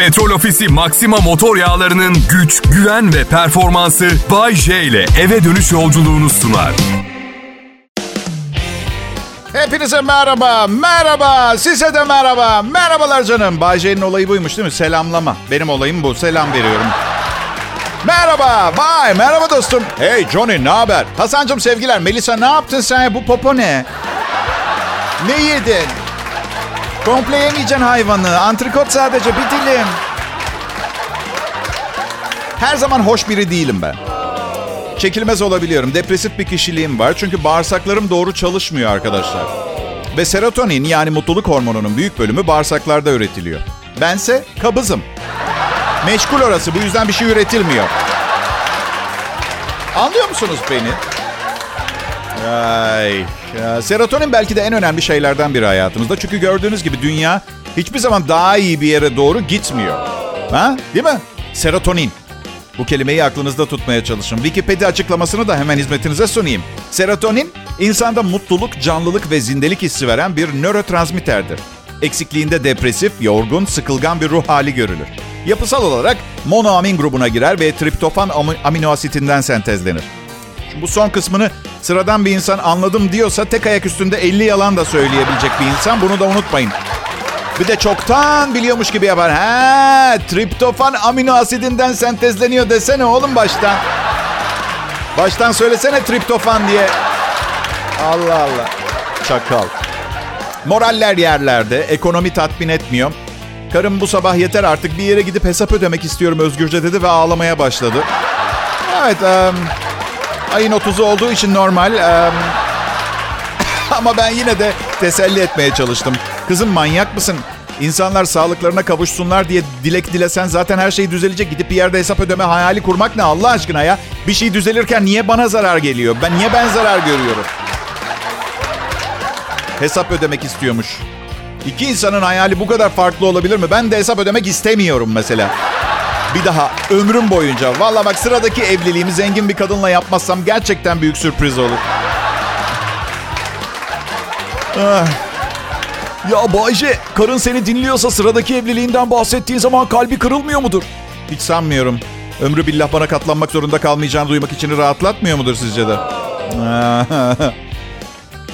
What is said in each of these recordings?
Petrol Ofisi Maxima motor yağlarının güç, güven ve performansı Bay J ile eve dönüş yolculuğunu sunar. Hepinize merhaba, merhaba, size de merhaba, merhabalar canım. Bay J'nin olayı buymuş değil mi? Selamlama. Benim olayım bu, selam veriyorum. Merhaba, bay, merhaba dostum. Hey Johnny, ne haber? Hasan'cığım sevgiler. Melisa ne yaptın sen? Bu popo ne? Ne yedin? Komple yemeyeceksin hayvanı. Antrikot sadece, bir dilim. Her zaman hoş biri değilim ben. Çekilmez olabiliyorum. Depresif bir kişiliğim var. Çünkü bağırsaklarım doğru çalışmıyor arkadaşlar. Ve serotonin yani mutluluk hormonunun büyük bölümü bağırsaklarda üretiliyor. Bense kabızım. Meşgul orası. Bu yüzden bir şey üretilmiyor. Anlıyor musunuz beni? Ay. Ya, serotonin belki de en önemli şeylerden biri hayatımızda. Çünkü gördüğünüz gibi dünya hiçbir zaman daha iyi bir yere doğru gitmiyor. Ha? Değil mi? Serotonin. Bu kelimeyi aklınızda tutmaya çalışın. Wikipedia açıklamasını da hemen hizmetinize sunayım. Serotonin, insanda mutluluk, canlılık ve zindelik hissi veren bir nörotransmitterdir. Eksikliğinde depresif, yorgun, sıkılgan bir ruh hali görülür. Yapısal olarak monoamin grubuna girer ve triptofan am- amino asitinden sentezlenir. Bu son kısmını sıradan bir insan anladım diyorsa tek ayak üstünde 50 yalan da söyleyebilecek bir insan. Bunu da unutmayın. Bir de çoktan biliyormuş gibi yapar. Ha, triptofan amino asidinden sentezleniyor desene oğlum baştan. Baştan söylesene triptofan diye. Allah Allah. Çakal. Moraller yerlerde. Ekonomi tatmin etmiyor. Karım bu sabah yeter artık bir yere gidip hesap ödemek istiyorum özgürce dedi ve ağlamaya başladı. Evet, um, ayın 30'u olduğu için normal. Um, ama ben yine de teselli etmeye çalıştım. Kızım manyak mısın? İnsanlar sağlıklarına kavuşsunlar diye dilek dilesen zaten her şey düzelecek. Gidip bir yerde hesap ödeme hayali kurmak ne Allah aşkına ya? Bir şey düzelirken niye bana zarar geliyor? Ben niye ben zarar görüyorum? Hesap ödemek istiyormuş. İki insanın hayali bu kadar farklı olabilir mi? Ben de hesap ödemek istemiyorum mesela. Bir daha ömrüm boyunca. Valla bak sıradaki evliliğimi zengin bir kadınla yapmazsam gerçekten büyük sürpriz olur. Ah. Ya Bayce, karın seni dinliyorsa sıradaki evliliğinden bahsettiğin zaman kalbi kırılmıyor mudur? Hiç sanmıyorum. Ömrü billah bana katlanmak zorunda kalmayacağını duymak içini rahatlatmıyor mudur sizce de?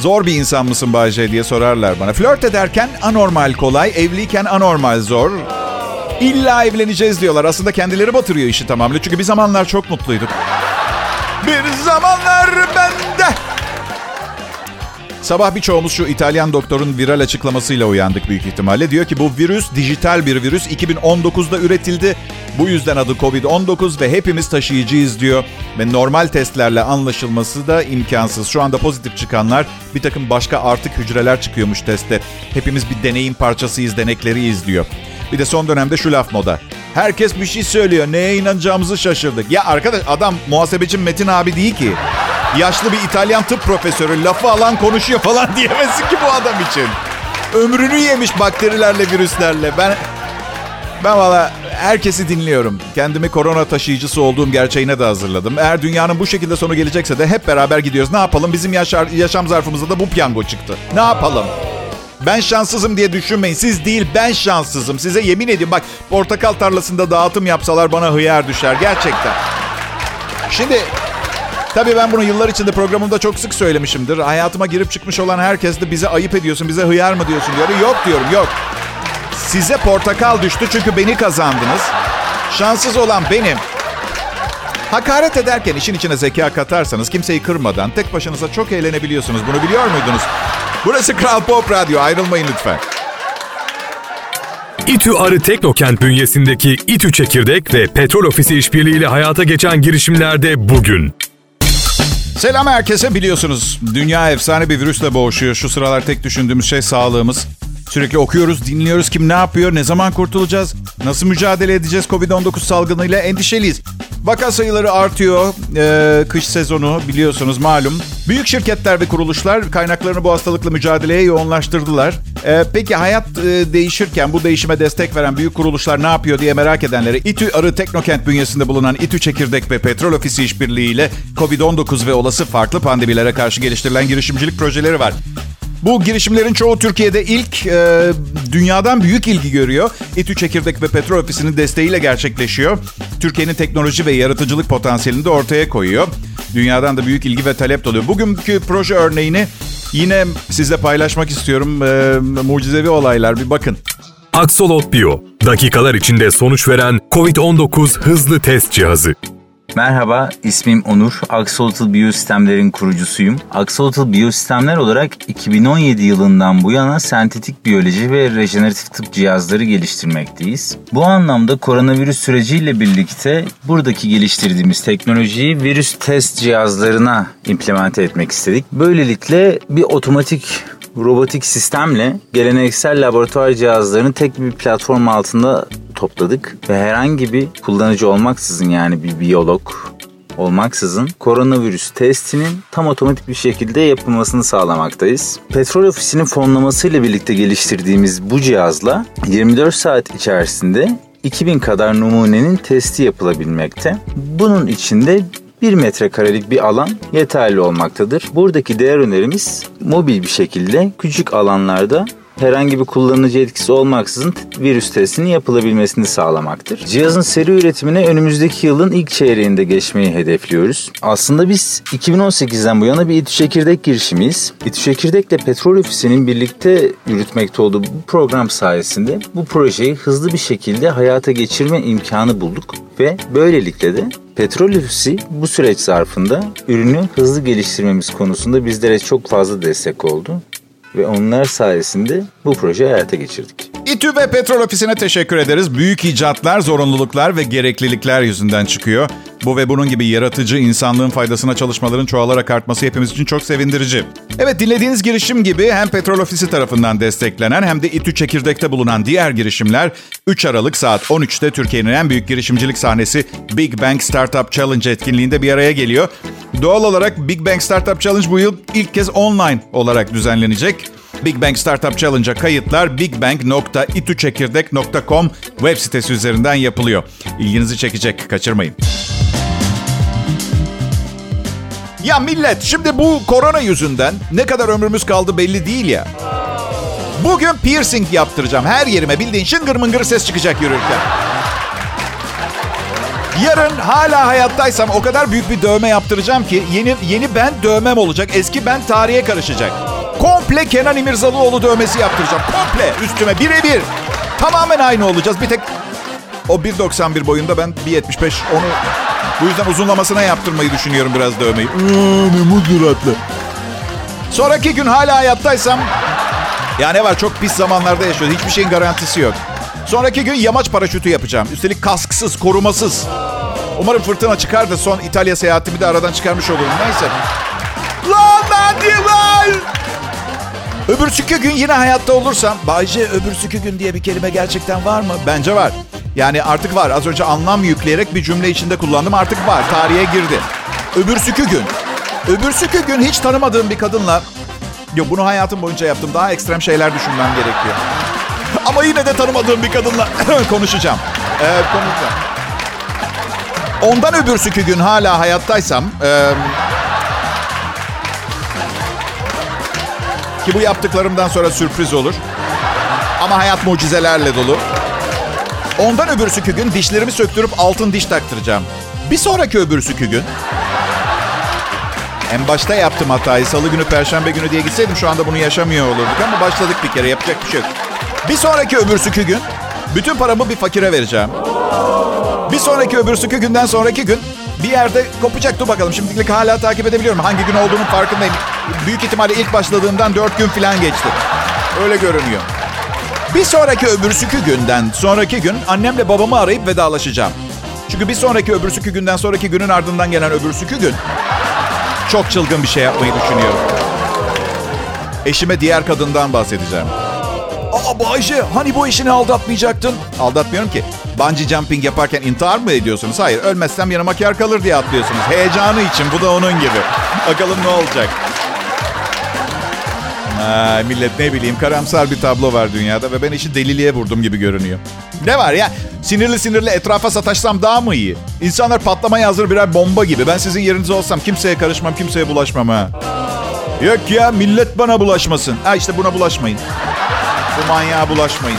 Zor bir insan mısın Bayce diye sorarlar bana. Flört ederken anormal kolay, evliyken anormal zor. İlla evleneceğiz diyorlar. Aslında kendileri batırıyor işi tamamıyla. Çünkü bir zamanlar çok mutluyduk. Bir zamanlar bende. Sabah birçoğumuz şu İtalyan doktorun viral açıklamasıyla uyandık büyük ihtimalle. Diyor ki bu virüs dijital bir virüs. 2019'da üretildi. Bu yüzden adı Covid-19 ve hepimiz taşıyıcıyız diyor. Ve normal testlerle anlaşılması da imkansız. Şu anda pozitif çıkanlar bir takım başka artık hücreler çıkıyormuş testte. Hepimiz bir deneyin parçasıyız, denekleriyiz diyor. Bir de son dönemde şu laf moda. Herkes bir şey söylüyor. Neye inanacağımızı şaşırdık. Ya arkadaş adam muhasebeci Metin abi değil ki. Yaşlı bir İtalyan tıp profesörü lafı alan konuşuyor falan diyemezsin ki bu adam için. Ömrünü yemiş bakterilerle, virüslerle. Ben ben valla herkesi dinliyorum. Kendimi korona taşıyıcısı olduğum gerçeğine de hazırladım. Eğer dünyanın bu şekilde sonu gelecekse de hep beraber gidiyoruz. Ne yapalım? Bizim yaşar, yaşam zarfımızda da bu piyango çıktı. Ne yapalım? Ben şanssızım diye düşünmeyin. Siz değil ben şanssızım. Size yemin ediyorum bak portakal tarlasında dağıtım yapsalar bana hıyar düşer gerçekten. Şimdi tabii ben bunu yıllar içinde programımda çok sık söylemişimdir. Hayatıma girip çıkmış olan herkes de bize ayıp ediyorsun, bize hıyar mı diyorsun diyor. Yok diyorum yok. Size portakal düştü çünkü beni kazandınız. Şanssız olan benim. Hakaret ederken işin içine zeka katarsanız kimseyi kırmadan tek başınıza çok eğlenebiliyorsunuz. Bunu biliyor muydunuz? Burası Kral Pop Radyo. Ayrılmayın lütfen. İTÜ Arı Teknokent bünyesindeki İTÜ Çekirdek ve Petrol Ofisi işbirliğiyle hayata geçen girişimlerde bugün. Selam herkese biliyorsunuz. Dünya efsane bir virüsle boğuşuyor. Şu sıralar tek düşündüğümüz şey sağlığımız. Sürekli okuyoruz, dinliyoruz kim ne yapıyor, ne zaman kurtulacağız, nasıl mücadele edeceğiz Covid-19 salgınıyla endişeliyiz. Vaka sayıları artıyor. Ee, kış sezonu biliyorsunuz malum. Büyük şirketler ve kuruluşlar kaynaklarını bu hastalıkla mücadeleye yoğunlaştırdılar. Ee, peki hayat e, değişirken bu değişime destek veren büyük kuruluşlar ne yapıyor diye merak edenlere İTÜ Arı Teknokent bünyesinde bulunan İTÜ Çekirdek ve Petrol Ofisi işbirliğiyle Covid-19 ve olası farklı pandemilere karşı geliştirilen girişimcilik projeleri var. Bu girişimlerin çoğu Türkiye'de ilk e, dünyadan büyük ilgi görüyor. İTÜ Çekirdek ve Petrol Ofisi'nin desteğiyle gerçekleşiyor. Türkiye'nin teknoloji ve yaratıcılık potansiyelini de ortaya koyuyor. Dünyadan da büyük ilgi ve talep doluyor. Bugünkü proje örneğini yine sizle paylaşmak istiyorum. E, mucizevi olaylar bir bakın. Axolot Bio, dakikalar içinde sonuç veren COVID-19 hızlı test cihazı. Merhaba, ismim Onur. Axolotl Biyosistemler'in kurucusuyum. Axolotl Biyosistemler olarak 2017 yılından bu yana sentetik biyoloji ve rejeneratif tıp cihazları geliştirmekteyiz. Bu anlamda koronavirüs süreciyle birlikte buradaki geliştirdiğimiz teknolojiyi virüs test cihazlarına implemente etmek istedik. Böylelikle bir otomatik robotik sistemle geleneksel laboratuvar cihazlarını tek bir platform altında topladık ve herhangi bir kullanıcı olmaksızın yani bir biyolog olmaksızın koronavirüs testinin tam otomatik bir şekilde yapılmasını sağlamaktayız. Petrol Ofisi'nin fonlamasıyla birlikte geliştirdiğimiz bu cihazla 24 saat içerisinde 2000 kadar numunenin testi yapılabilmekte. Bunun içinde 1 metrekarelik bir alan yeterli olmaktadır. Buradaki değer önerimiz mobil bir şekilde küçük alanlarda herhangi bir kullanıcı etkisi olmaksızın virüs testinin yapılabilmesini sağlamaktır. Cihazın seri üretimine önümüzdeki yılın ilk çeyreğinde geçmeyi hedefliyoruz. Aslında biz 2018'den bu yana bir İTÜ Çekirdek girişimiyiz. İTÜ Çekirdek ile Petrol Ofisi'nin birlikte yürütmekte olduğu bu program sayesinde bu projeyi hızlı bir şekilde hayata geçirme imkanı bulduk ve böylelikle de Petrol Ofisi bu süreç zarfında ürünü hızlı geliştirmemiz konusunda bizlere çok fazla destek oldu ve onlar sayesinde bu projeyi hayata geçirdik. İTÜ ve Petrol Ofisi'ne teşekkür ederiz. Büyük icatlar, zorunluluklar ve gereklilikler yüzünden çıkıyor. Bu ve bunun gibi yaratıcı, insanlığın faydasına çalışmaların çoğalarak artması hepimiz için çok sevindirici. Evet dinlediğiniz girişim gibi hem Petrol Ofisi tarafından desteklenen hem de İTÜ Çekirdek'te bulunan diğer girişimler 3 Aralık saat 13'te Türkiye'nin en büyük girişimcilik sahnesi Big Bang Startup Challenge etkinliğinde bir araya geliyor. Doğal olarak Big Bang Startup Challenge bu yıl ilk kez online olarak düzenlenecek. Big Bang Startup Challenge'a kayıtlar bigbang.ituçekirdek.com web sitesi üzerinden yapılıyor. İlginizi çekecek, kaçırmayın. Ya millet şimdi bu korona yüzünden ne kadar ömrümüz kaldı belli değil ya. Bugün piercing yaptıracağım. Her yerime bildiğin şıngır mıngır ses çıkacak yürürken. Yarın hala hayattaysam o kadar büyük bir dövme yaptıracağım ki yeni yeni ben dövmem olacak. Eski ben tarihe karışacak. Komple Kenan İmirzalıoğlu dövmesi yaptıracağım. Komple üstüme birebir. Tamamen aynı olacağız. Bir tek o 1.91 boyunda ben 1.75 onu bu yüzden uzunlamasına yaptırmayı düşünüyorum biraz dövmeyi. Ne suratlı. Sonraki gün hala hayattaysam ya ne var çok pis zamanlarda yaşıyoruz. Hiçbir şeyin garantisi yok. Sonraki gün yamaç paraşütü yapacağım. Üstelik kasksız, korumasız. Umarım fırtına çıkar da son İtalya seyahatimi de aradan çıkarmış olurum. Neyse. Lan ben Öbürsü gün yine hayatta olursam... Bayce öbürsü gün diye bir kelime gerçekten var mı? Bence var. Yani artık var. Az önce anlam yükleyerek bir cümle içinde kullandım. Artık var. Tarihe girdi. Öbürsü gün. Öbürsü gün hiç tanımadığım bir kadınla... Yok bunu hayatım boyunca yaptım. Daha ekstrem şeyler düşünmem gerekiyor. Ama yine de tanımadığım bir kadınla konuşacağım. Ee, konuşacağım. Ondan öbürsü gün hala hayattaysam... E, Ki bu yaptıklarımdan sonra sürpriz olur. Ama hayat mucizelerle dolu. Ondan öbürsü gün dişlerimi söktürüp altın diş taktıracağım. Bir sonraki öbürsü gün... En başta yaptım hatayı. Salı günü, perşembe günü diye gitseydim şu anda bunu yaşamıyor olurduk. Ama başladık bir kere. Yapacak bir şey yok. Bir sonraki öbürsü gün bütün paramı bir fakire vereceğim. Bir sonraki öbürsü günden sonraki gün bir yerde kopacak. Dur bakalım şimdilik hala takip edebiliyorum. Hangi gün olduğunun farkındayım. Büyük ihtimalle ilk başladığımdan dört gün falan geçti. Öyle görünüyor. Bir sonraki öbürsükü günden sonraki gün annemle babamı arayıp vedalaşacağım. Çünkü bir sonraki öbürsükü günden sonraki günün ardından gelen öbürsükü gün çok çılgın bir şey yapmayı düşünüyorum. Eşime diğer kadından bahsedeceğim. Aa Bayce hani bu eşini aldatmayacaktın? Aldatmıyorum ki. Bungee jumping yaparken intihar mı ediyorsunuz? Hayır ölmezsem yanıma kar kalır diye atlıyorsunuz. Heyecanı için bu da onun gibi. Bakalım ne olacak. Ha, millet ne bileyim karamsar bir tablo var dünyada ve ben işi deliliğe vurdum gibi görünüyor. Ne var ya sinirli sinirli etrafa sataşsam daha mı iyi? İnsanlar patlamaya hazır birer bomba gibi. Ben sizin yerinizde olsam kimseye karışmam, kimseye bulaşmam ha. Yok ya millet bana bulaşmasın. Ha işte buna bulaşmayın. Bu manyağa bulaşmayın.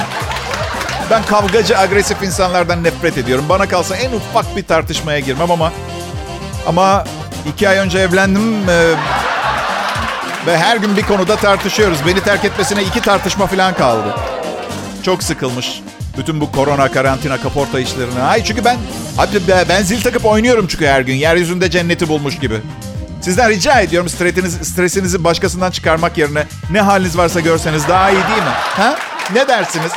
Ben kavgacı, agresif insanlardan nefret ediyorum. Bana kalsa en ufak bir tartışmaya girmem ama... Ama iki ay önce evlendim e, ve her gün bir konuda tartışıyoruz. Beni terk etmesine iki tartışma falan kaldı. Çok sıkılmış. Bütün bu korona, karantina, kaporta işlerine. Ay çünkü ben abi ben zil takıp oynuyorum çünkü her gün. Yeryüzünde cenneti bulmuş gibi. Sizden rica ediyorum stresinizi, stresinizi başkasından çıkarmak yerine ne haliniz varsa görseniz daha iyi değil mi? Ha? Ne dersiniz?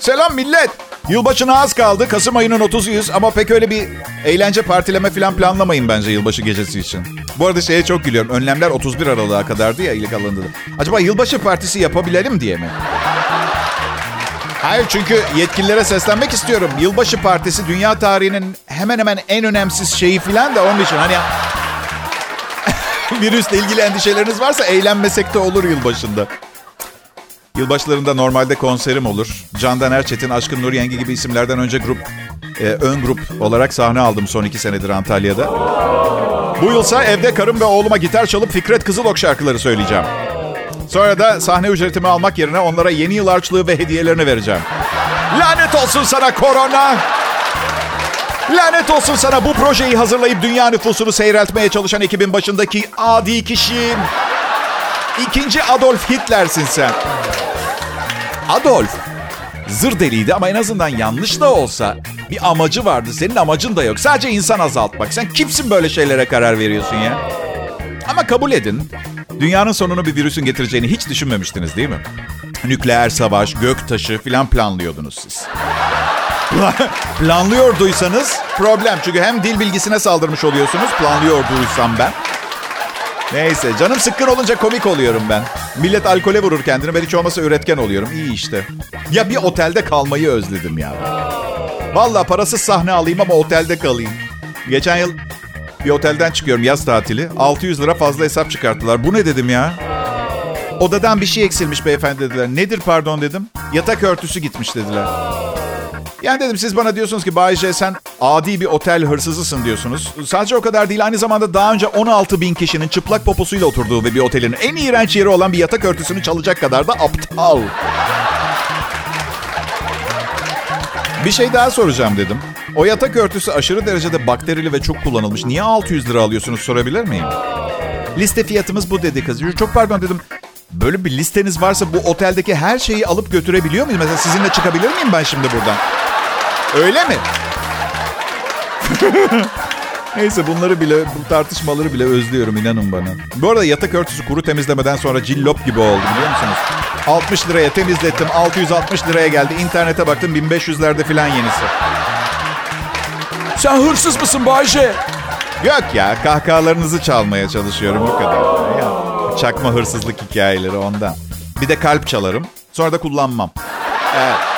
Selam millet. Yılbaşına az kaldı. Kasım ayının 30'uyuz ama pek öyle bir eğlence partileme falan planlamayın bence yılbaşı gecesi için. Bu arada şeye çok gülüyorum. Önlemler 31 Aralık'a kadardı ya ilk alındı. Acaba yılbaşı partisi yapabilelim diye mi? Hayır çünkü yetkililere seslenmek istiyorum. Yılbaşı partisi dünya tarihinin hemen hemen en önemsiz şeyi falan da onun için hani virüsle ilgili endişeleriniz varsa eğlenmesek de olur yılbaşında. Yılbaşlarında normalde konserim olur. Candan Erçetin, Aşkın Nur Yengi gibi isimlerden önce grup, e, ön grup olarak sahne aldım son iki senedir Antalya'da. Bu yılsa evde karım ve oğluma gitar çalıp Fikret Kızılok şarkıları söyleyeceğim. Sonra da sahne ücretimi almak yerine onlara yeni yıl harçlığı ve hediyelerini vereceğim. Lanet olsun sana korona! Lanet olsun sana bu projeyi hazırlayıp dünya nüfusunu seyreltmeye çalışan ekibin başındaki adi kişi. İkinci Adolf Hitler'sin sen. Adolf zır deliydi ama en azından yanlış da olsa bir amacı vardı. Senin amacın da yok. Sadece insan azaltmak. Sen kimsin böyle şeylere karar veriyorsun ya? Ama kabul edin. Dünyanın sonunu bir virüsün getireceğini hiç düşünmemiştiniz değil mi? Nükleer savaş, gök taşı filan planlıyordunuz siz. Planlıyorduysanız problem. Çünkü hem dil bilgisine saldırmış oluyorsunuz. Planlıyorduysam ben. Neyse canım sıkkın olunca komik oluyorum ben. Millet alkole vurur kendini ben hiç olmasa üretken oluyorum. İyi işte. Ya bir otelde kalmayı özledim ya. Valla parasız sahne alayım ama otelde kalayım. Geçen yıl bir otelden çıkıyorum yaz tatili. 600 lira fazla hesap çıkarttılar. Bu ne dedim ya? Odadan bir şey eksilmiş beyefendi dediler. Nedir pardon dedim. Yatak örtüsü gitmiş dediler. Yani dedim siz bana diyorsunuz ki Bayce sen adi bir otel hırsızısın diyorsunuz. Sadece o kadar değil aynı zamanda daha önce 16 bin kişinin çıplak poposuyla oturduğu ve bir otelin en iğrenç yeri olan bir yatak örtüsünü çalacak kadar da aptal. Bir şey daha soracağım dedim. O yatak örtüsü aşırı derecede bakterili ve çok kullanılmış. Niye 600 lira alıyorsunuz sorabilir miyim? Liste fiyatımız bu dedi kız. Çok pardon dedim. Böyle bir listeniz varsa bu oteldeki her şeyi alıp götürebiliyor muyuz? Mesela sizinle çıkabilir miyim ben şimdi buradan? Öyle mi? Neyse bunları bile, bu tartışmaları bile özlüyorum inanın bana. Bu arada yatak örtüsü kuru temizlemeden sonra cillop gibi oldu biliyor musunuz? 60 liraya temizlettim, 660 liraya geldi. İnternete baktım 1500'lerde falan yenisi. Sen hırsız mısın Bayce? Yok ya kahkahalarınızı çalmaya çalışıyorum bu kadar. Ya, çakma hırsızlık hikayeleri ondan. Bir de kalp çalarım. Sonra da kullanmam. Evet.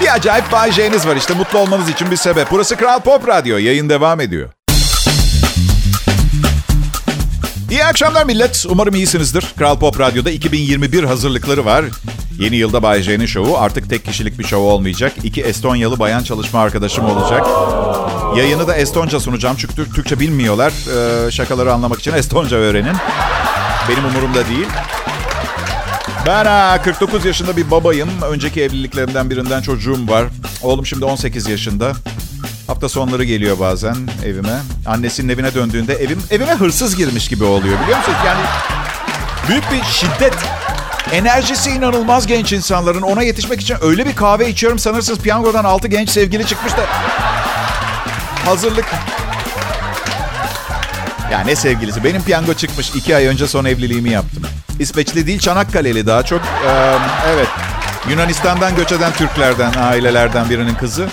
Bir acayip J'niz var işte. Mutlu olmanız için bir sebep. Burası Kral Pop Radyo. Yayın devam ediyor. İyi akşamlar millet. Umarım iyisinizdir. Kral Pop Radyo'da 2021 hazırlıkları var. Yeni yılda Bay J'nin şovu artık tek kişilik bir şov olmayacak. İki Estonyalı bayan çalışma arkadaşım olacak. Yayını da Estonca sunacağım çünkü Türkçe bilmiyorlar. Ee, şakaları anlamak için Estonca öğrenin. Benim umurumda değil. Ben ha, 49 yaşında bir babayım. Önceki evliliklerimden birinden çocuğum var. Oğlum şimdi 18 yaşında. Hafta sonları geliyor bazen evime. Annesinin evine döndüğünde evim evime hırsız girmiş gibi oluyor biliyor musunuz? Yani büyük bir şiddet. Enerjisi inanılmaz genç insanların. Ona yetişmek için öyle bir kahve içiyorum sanırsınız piyangodan 6 genç sevgili çıkmış da. Hazırlık. Ya ne sevgilisi? Benim piyango çıkmış. iki ay önce son evliliğimi yaptım. İsveçli değil Çanakkale'li daha çok. Evet. Yunanistan'dan göç eden Türklerden, ailelerden birinin kızı.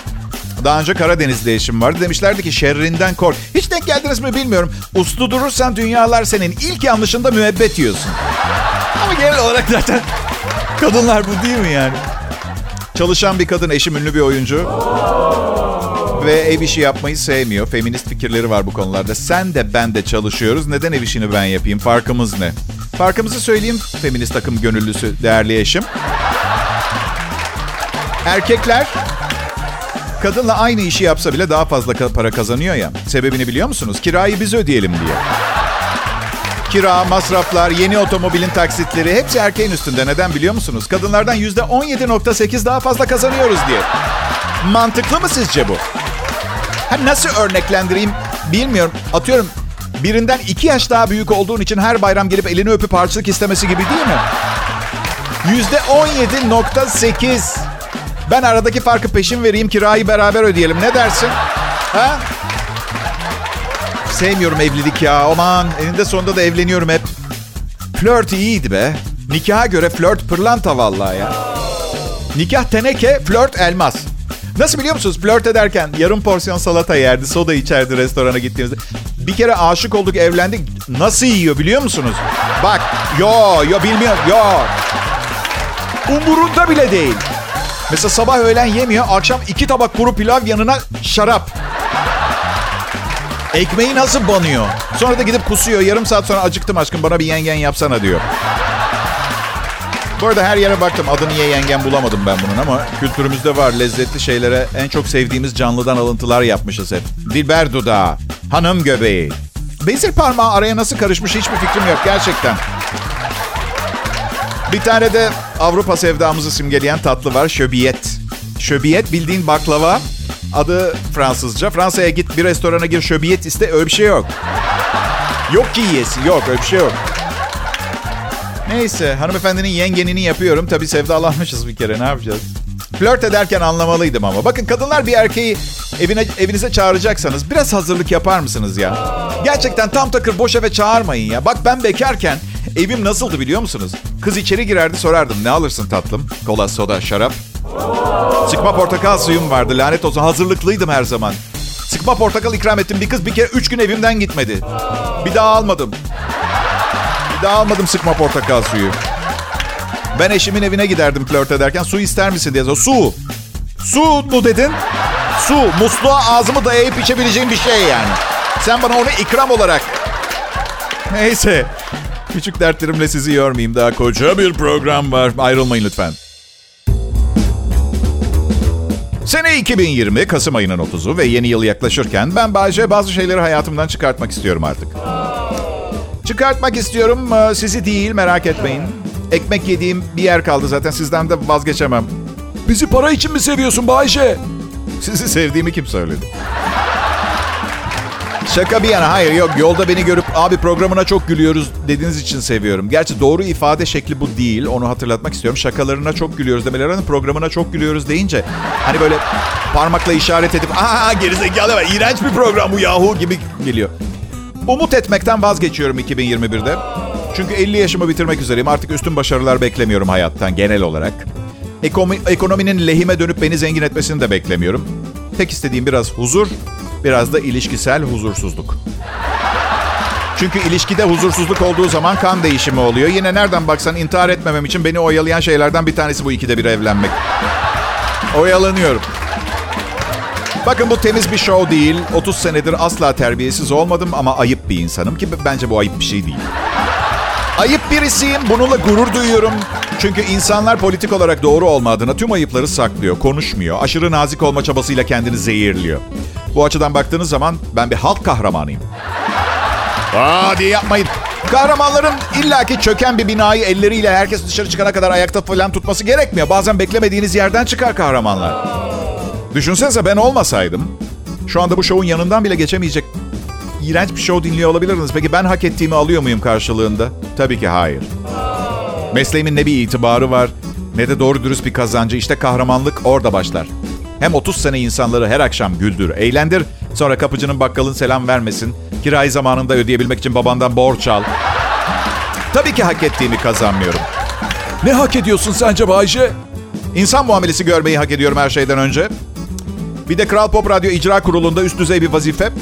Daha önce Karadeniz'de eşim vardı. Demişlerdi ki şerrinden kork. Hiç denk geldiniz mi bilmiyorum. Uslu durursan dünyalar senin. İlk yanlışında müebbet yiyorsun. Ama genel olarak zaten kadınlar bu değil mi yani? Çalışan bir kadın, eşim ünlü bir oyuncu. Ve ev işi yapmayı sevmiyor. Feminist fikirleri var bu konularda. Sen de ben de çalışıyoruz. Neden ev işini ben yapayım? Farkımız ne? Farkımızı söyleyeyim feminist takım gönüllüsü değerli eşim. Erkekler kadınla aynı işi yapsa bile daha fazla para kazanıyor ya. Sebebini biliyor musunuz? Kirayı biz ödeyelim diye. Kira, masraflar, yeni otomobilin taksitleri hepsi erkeğin üstünde. Neden biliyor musunuz? Kadınlardan %17.8 daha fazla kazanıyoruz diye. Mantıklı mı sizce bu? Ha, nasıl örneklendireyim bilmiyorum. Atıyorum birinden iki yaş daha büyük olduğun için her bayram gelip elini öpüp harçlık istemesi gibi değil mi? Yüzde 17.8. Ben aradaki farkı peşin vereyim, kirayı beraber ödeyelim. Ne dersin? Ha? Sevmiyorum evlilik ya. Aman eninde sonunda da evleniyorum hep. Flört iyiydi be. Nikaha göre flört pırlanta vallahi ya. Nikah teneke, flört elmas. Nasıl biliyor musunuz? Flört ederken yarım porsiyon salata yerdi, soda içerdi restorana gittiğimizde. Bir kere aşık olduk, evlendik. Nasıl yiyor biliyor musunuz? Bak, yo, yo bilmiyorum, yo. Umurunda bile değil. Mesela sabah öğlen yemiyor, akşam iki tabak kuru pilav yanına şarap. Ekmeği nasıl banıyor? Sonra da gidip kusuyor. Yarım saat sonra acıktım aşkım bana bir yengen yapsana diyor. Bu arada her yere baktım. Adını ye yengen bulamadım ben bunun ama kültürümüzde var. Lezzetli şeylere en çok sevdiğimiz canlıdan alıntılar yapmışız hep. Dilber dudağı, hanım göbeği. Bezir parmağı araya nasıl karışmış hiçbir fikrim yok gerçekten. Bir tane de Avrupa sevdamızı simgeleyen tatlı var. Şöbiyet. Şöbiyet bildiğin baklava. Adı Fransızca. Fransa'ya git bir restorana gir şöbiyet iste öyle bir şey yok. Yok ki yiyesi yok öyle bir şey yok. Neyse hanımefendinin yengenini yapıyorum. Tabii sevdalanmışız bir kere ne yapacağız? Flört ederken anlamalıydım ama. Bakın kadınlar bir erkeği evine, evinize çağıracaksanız biraz hazırlık yapar mısınız ya? Gerçekten tam takır boş eve çağırmayın ya. Bak ben bekarken evim nasıldı biliyor musunuz? Kız içeri girerdi sorardım. Ne alırsın tatlım? Kola, soda, şarap. Sıkma portakal suyum vardı lanet olsun. Hazırlıklıydım her zaman. Sıkma portakal ikram ettim. Bir kız bir kere üç gün evimden gitmedi. Bir daha almadım. Bir daha almadım sıkma portakal suyu. Ben eşimin evine giderdim flört ederken. Su ister misin diye. Su. Su mu dedin? Su. Musluğa ağzımı dayayıp içebileceğim bir şey yani. Sen bana onu ikram olarak. Neyse. Küçük dertlerimle sizi yormayayım. Daha koca bir program var. Ayrılmayın lütfen. Sene 2020, Kasım ayının 30'u ve yeni yıl yaklaşırken ben Bayce bazı şeyleri hayatımdan çıkartmak istiyorum artık. Çıkartmak istiyorum, sizi değil merak etmeyin. Ekmek yediğim bir yer kaldı zaten sizden de vazgeçemem. Bizi para için mi seviyorsun Bayce? Sizi sevdiğimi kim söyledi? Şaka bir yana hayır yok yolda beni görüp abi programına çok gülüyoruz dediğiniz için seviyorum. Gerçi doğru ifade şekli bu değil onu hatırlatmak istiyorum. Şakalarına çok gülüyoruz demeleri hani programına çok gülüyoruz deyince hani böyle parmakla işaret edip aa gerizekalı var iğrenç bir program bu yahu gibi geliyor. Umut etmekten vazgeçiyorum 2021'de. Çünkü 50 yaşımı bitirmek üzereyim. Artık üstün başarılar beklemiyorum hayattan genel olarak. Ekonomi, ekonominin lehime dönüp beni zengin etmesini de beklemiyorum. Tek istediğim biraz huzur, biraz da ilişkisel huzursuzluk. Çünkü ilişkide huzursuzluk olduğu zaman kan değişimi oluyor. Yine nereden baksan intihar etmemem için beni oyalayan şeylerden bir tanesi bu ikide bir evlenmek. Oyalanıyorum. Bakın bu temiz bir show değil. 30 senedir asla terbiyesiz olmadım ama ayıp bir insanım ki bence bu ayıp bir şey değil. Birisiyim. Bununla gurur duyuyorum. Çünkü insanlar politik olarak doğru olma adına tüm ayıpları saklıyor, konuşmuyor. Aşırı nazik olma çabasıyla kendini zehirliyor. Bu açıdan baktığınız zaman ben bir halk kahramanıyım. Aa diye yapmayın. Kahramanların illaki çöken bir binayı elleriyle herkes dışarı çıkana kadar ayakta falan tutması gerekmiyor. Bazen beklemediğiniz yerden çıkar kahramanlar. Düşünsenize ben olmasaydım şu anda bu şovun yanından bile geçemeyecek iğrenç bir show dinliyor olabilirdiniz. Peki ben hak ettiğimi alıyor muyum karşılığında? Tabii ki hayır. Mesleğimin ne bir itibarı var ne de doğru dürüst bir kazancı. İşte kahramanlık orada başlar. Hem 30 sene insanları her akşam güldür, eğlendir. Sonra kapıcının bakkalın selam vermesin. Kirayı zamanında ödeyebilmek için babandan borç al. Tabii ki hak ettiğimi kazanmıyorum. Ne hak ediyorsun sence Bayce? İnsan muamelesi görmeyi hak ediyorum her şeyden önce. Bir de Kral Pop Radyo İcra Kurulu'nda üst düzey bir vazife.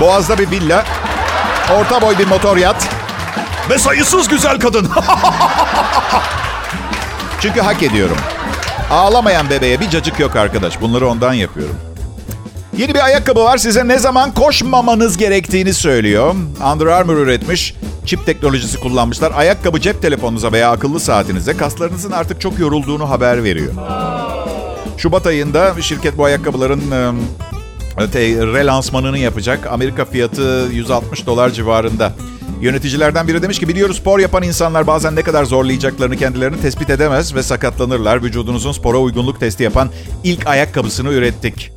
Boğaz'da bir villa. Orta boy bir motor yat. Ve sayısız güzel kadın. Çünkü hak ediyorum. Ağlamayan bebeğe bir cacık yok arkadaş. Bunları ondan yapıyorum. Yeni bir ayakkabı var. Size ne zaman koşmamanız gerektiğini söylüyor. Under Armour üretmiş. Çip teknolojisi kullanmışlar. Ayakkabı cep telefonunuza veya akıllı saatinize kaslarınızın artık çok yorulduğunu haber veriyor. Şubat ayında şirket bu ayakkabıların e, relansmanını yapacak. Amerika fiyatı 160 dolar civarında. Yöneticilerden biri demiş ki biliyoruz spor yapan insanlar bazen ne kadar zorlayacaklarını kendilerini tespit edemez ve sakatlanırlar. Vücudunuzun spora uygunluk testi yapan ilk ayakkabısını ürettik.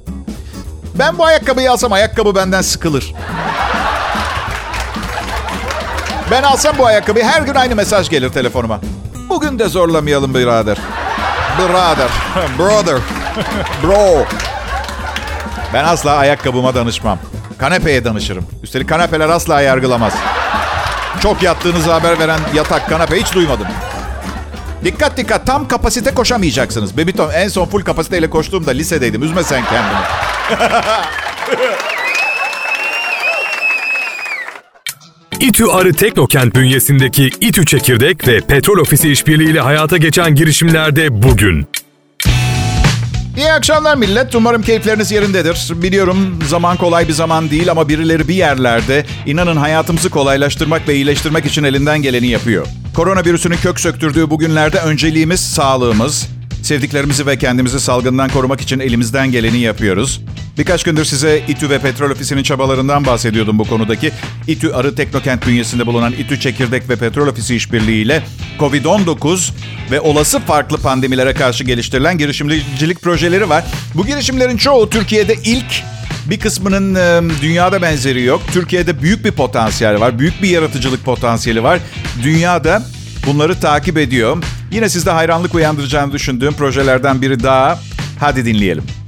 Ben bu ayakkabıyı alsam ayakkabı benden sıkılır. Ben alsam bu ayakkabıyı her gün aynı mesaj gelir telefonuma. Bugün de zorlamayalım birader. Brother. Brother. Bro. Ben asla ayakkabıma danışmam. Kanepeye danışırım. Üstelik kanepeler asla yargılamaz. Çok yattığınızı haber veren yatak kanepe hiç duymadım. Dikkat dikkat tam kapasite koşamayacaksınız. Bebiton en son full kapasiteyle koştuğumda lisedeydim. Üzme sen kendini. İTÜ Arı Teknokent bünyesindeki İTÜ Çekirdek ve Petrol Ofisi işbirliğiyle hayata geçen girişimlerde bugün. İyi akşamlar millet. Umarım keyifleriniz yerindedir. Biliyorum zaman kolay bir zaman değil ama birileri bir yerlerde inanın hayatımızı kolaylaştırmak ve iyileştirmek için elinden geleni yapıyor. Koronavirüsünün kök söktürdüğü bugünlerde önceliğimiz sağlığımız. Sevdiklerimizi ve kendimizi salgından korumak için elimizden geleni yapıyoruz. Birkaç gündür size İTÜ ve Petrol Ofisi'nin çabalarından bahsediyordum bu konudaki. İTÜ Arı Teknokent bünyesinde bulunan İTÜ Çekirdek ve Petrol Ofisi işbirliğiyle COVID-19 ve olası farklı pandemilere karşı geliştirilen girişimcilik projeleri var. Bu girişimlerin çoğu Türkiye'de ilk bir kısmının e, dünyada benzeri yok. Türkiye'de büyük bir potansiyel var. Büyük bir yaratıcılık potansiyeli var. Dünyada bunları takip ediyor. Yine sizde hayranlık uyandıracağını düşündüğüm projelerden biri daha. Hadi dinleyelim.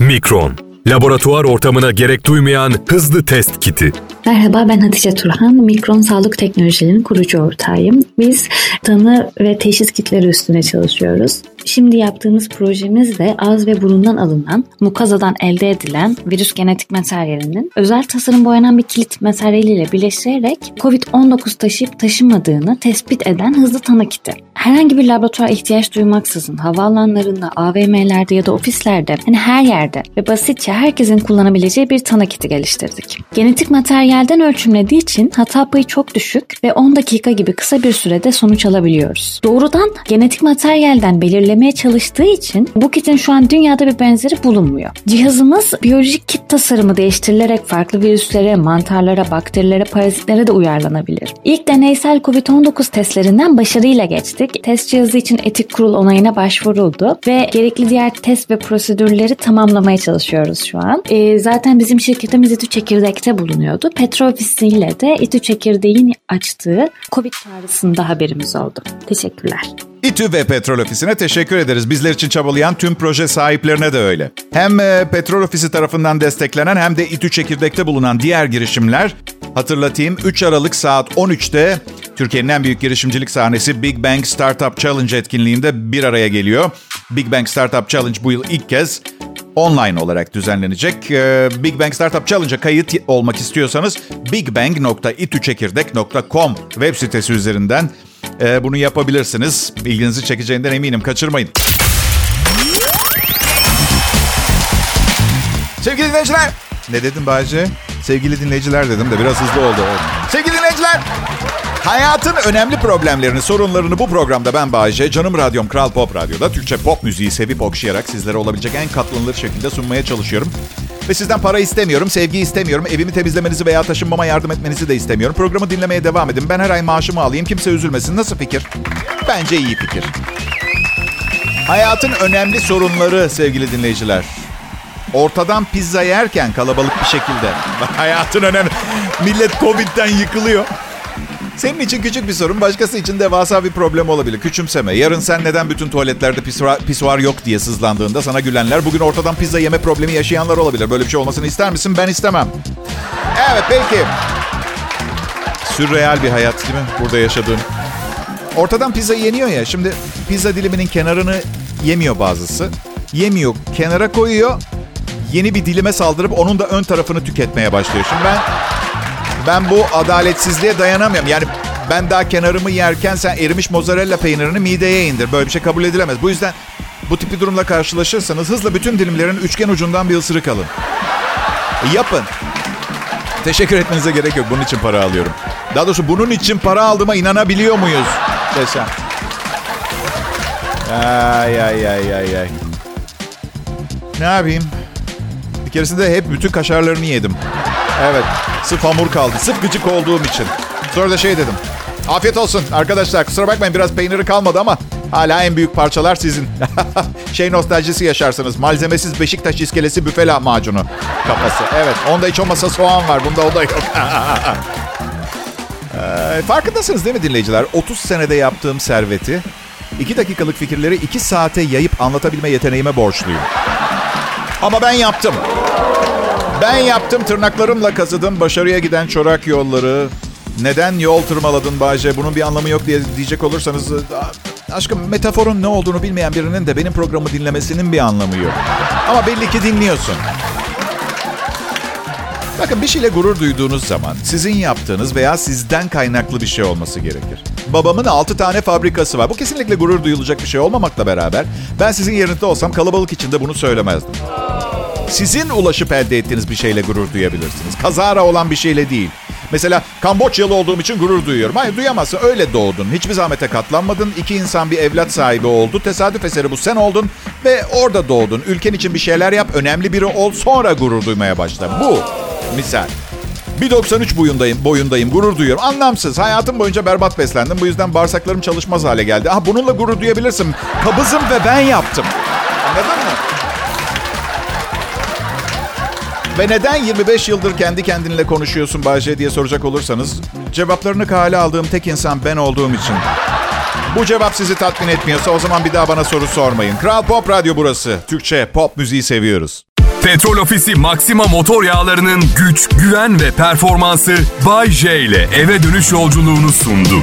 Mikron, laboratuvar ortamına gerek duymayan hızlı test kiti. Merhaba ben Hatice Turhan. Mikron Sağlık Teknolojilerinin kurucu ortağıyım. Biz tanı ve teşhis kitleri üstüne çalışıyoruz. Şimdi yaptığımız projemiz de ağız ve burundan alınan, mukazadan elde edilen virüs genetik materyalinin özel tasarım boyanan bir kilit materyaliyle birleştirerek COVID-19 taşıyıp taşımadığını tespit eden hızlı tanı kiti. Herhangi bir laboratuvar ihtiyaç duymaksızın havaalanlarında, AVM'lerde ya da ofislerde, hani her yerde ve basitçe herkesin kullanabileceği bir tanı kiti geliştirdik. Genetik materyalden ölçümlediği için hata payı çok düşük ve 10 dakika gibi kısa bir sürede sonuç alabiliyoruz. Doğrudan genetik materyalden belirleme belirlemeye çalıştığı için bu kitin şu an dünyada bir benzeri bulunmuyor. Cihazımız biyolojik kit tasarımı değiştirilerek farklı virüslere, mantarlara, bakterilere, parazitlere de uyarlanabilir. İlk deneysel COVID-19 testlerinden başarıyla geçtik. Test cihazı için etik kurul onayına başvuruldu ve gerekli diğer test ve prosedürleri tamamlamaya çalışıyoruz şu an. E, zaten bizim şirketimiz İTÜ Çekirdek'te bulunuyordu. Petrol ofisiyle de İTÜ Çekirdek'in açtığı COVID çağrısında haberimiz oldu. Teşekkürler. İTÜ ve Petrol Ofisi'ne teşekkür ederiz. Bizler için çabalayan tüm proje sahiplerine de öyle. Hem e, Petrol Ofisi tarafından desteklenen hem de İTÜ Çekirdek'te bulunan diğer girişimler hatırlatayım 3 Aralık saat 13'te Türkiye'nin en büyük girişimcilik sahnesi Big Bang Startup Challenge etkinliğinde bir araya geliyor. Big Bang Startup Challenge bu yıl ilk kez online olarak düzenlenecek. E, Big Bang Startup Challenge'a kayıt olmak istiyorsanız bigbang.ituçekirdek.com web sitesi üzerinden e, bunu yapabilirsiniz. İlginizi çekeceğinden eminim. Kaçırmayın. Sevgili dinleyiciler. Ne dedim Bayce? Sevgili dinleyiciler dedim de biraz hızlı oldu. Sevgili dinleyiciler. Hayatın önemli problemlerini, sorunlarını bu programda ben Bayece, canım radyom Kral Pop Radyo'da Türkçe pop müziği sevip okşayarak sizlere olabilecek en katlanılır şekilde sunmaya çalışıyorum. Ve sizden para istemiyorum, sevgi istemiyorum, evimi temizlemenizi veya taşınmama yardım etmenizi de istemiyorum. Programı dinlemeye devam edin. Ben her ay maaşımı alayım, kimse üzülmesin. Nasıl fikir? Bence iyi fikir. Hayatın önemli sorunları sevgili dinleyiciler. Ortadan pizza yerken kalabalık bir şekilde. Hayatın önemli. Millet Covid'den yıkılıyor. Senin için küçük bir sorun, başkası için devasa bir problem olabilir. Küçümseme. Yarın sen neden bütün tuvaletlerde pisuar, pisuar yok diye sızlandığında sana gülenler, bugün ortadan pizza yeme problemi yaşayanlar olabilir. Böyle bir şey olmasını ister misin? Ben istemem. Evet, peki. Sürreal bir hayat değil mi? Burada yaşadığın. Ortadan pizza yeniyor ya. Şimdi pizza diliminin kenarını yemiyor bazısı. Yemiyor, kenara koyuyor. Yeni bir dilime saldırıp onun da ön tarafını tüketmeye başlıyor. Şimdi ben ben bu adaletsizliğe dayanamıyorum. Yani ben daha kenarımı yerken sen erimiş mozzarella peynirini mideye indir. Böyle bir şey kabul edilemez. Bu yüzden bu tipi durumla karşılaşırsanız hızla bütün dilimlerin üçgen ucundan bir ısırık alın. Yapın. Teşekkür etmenize gerek yok. Bunun için para alıyorum. Daha doğrusu bunun için para aldığıma inanabiliyor muyuz? Desem. Ay ay ay ay ay. Ne yapayım? Bir keresinde hep bütün kaşarlarını yedim. Evet. Sırf hamur kaldı. Sırf gıcık olduğum için. Sonra da şey dedim. Afiyet olsun arkadaşlar. Kusura bakmayın biraz peyniri kalmadı ama hala en büyük parçalar sizin. şey nostaljisi yaşarsınız. Malzemesiz Beşiktaş iskelesi büfe macunu kafası. Evet. Onda hiç olmasa soğan var. Bunda o da yok. ee, farkındasınız değil mi dinleyiciler? 30 senede yaptığım serveti 2 dakikalık fikirleri 2 saate yayıp anlatabilme yeteneğime borçluyum. Ama ben yaptım. Ben yaptım tırnaklarımla kazıdım başarıya giden çorak yolları. Neden yol tırmaladın Bayce? Bunun bir anlamı yok diye diyecek olursanız... Aşkım metaforun ne olduğunu bilmeyen birinin de benim programı dinlemesinin bir anlamı yok. Ama belli ki dinliyorsun. Bakın bir şeyle gurur duyduğunuz zaman sizin yaptığınız veya sizden kaynaklı bir şey olması gerekir. Babamın 6 tane fabrikası var. Bu kesinlikle gurur duyulacak bir şey olmamakla beraber ben sizin yerinizde olsam kalabalık içinde bunu söylemezdim. Sizin ulaşıp elde ettiğiniz bir şeyle gurur duyabilirsiniz. Kazara olan bir şeyle değil. Mesela Kamboçyalı olduğum için gurur duyuyorum. Hayır duyamazsın. Öyle doğdun. Hiçbir zahmete katlanmadın. İki insan bir evlat sahibi oldu. Tesadüf eseri bu sen oldun. Ve orada doğdun. Ülken için bir şeyler yap. Önemli biri ol. Sonra gurur duymaya başla. Bu misal. 1.93 boyundayım, boyundayım, gurur duyuyorum. Anlamsız. Hayatım boyunca berbat beslendim. Bu yüzden bağırsaklarım çalışmaz hale geldi. Ah bununla gurur duyabilirsin. Kabızım ve ben yaptım. Anladın mı? Ve neden 25 yıldır kendi kendinle konuşuyorsun Bayce diye soracak olursanız cevaplarını kale aldığım tek insan ben olduğum için. Bu cevap sizi tatmin etmiyorsa o zaman bir daha bana soru sormayın. Kral Pop Radyo burası. Türkçe pop müziği seviyoruz. Petrol Ofisi Maxima motor yağlarının güç, güven ve performansı Bay J ile eve dönüş yolculuğunu sundu.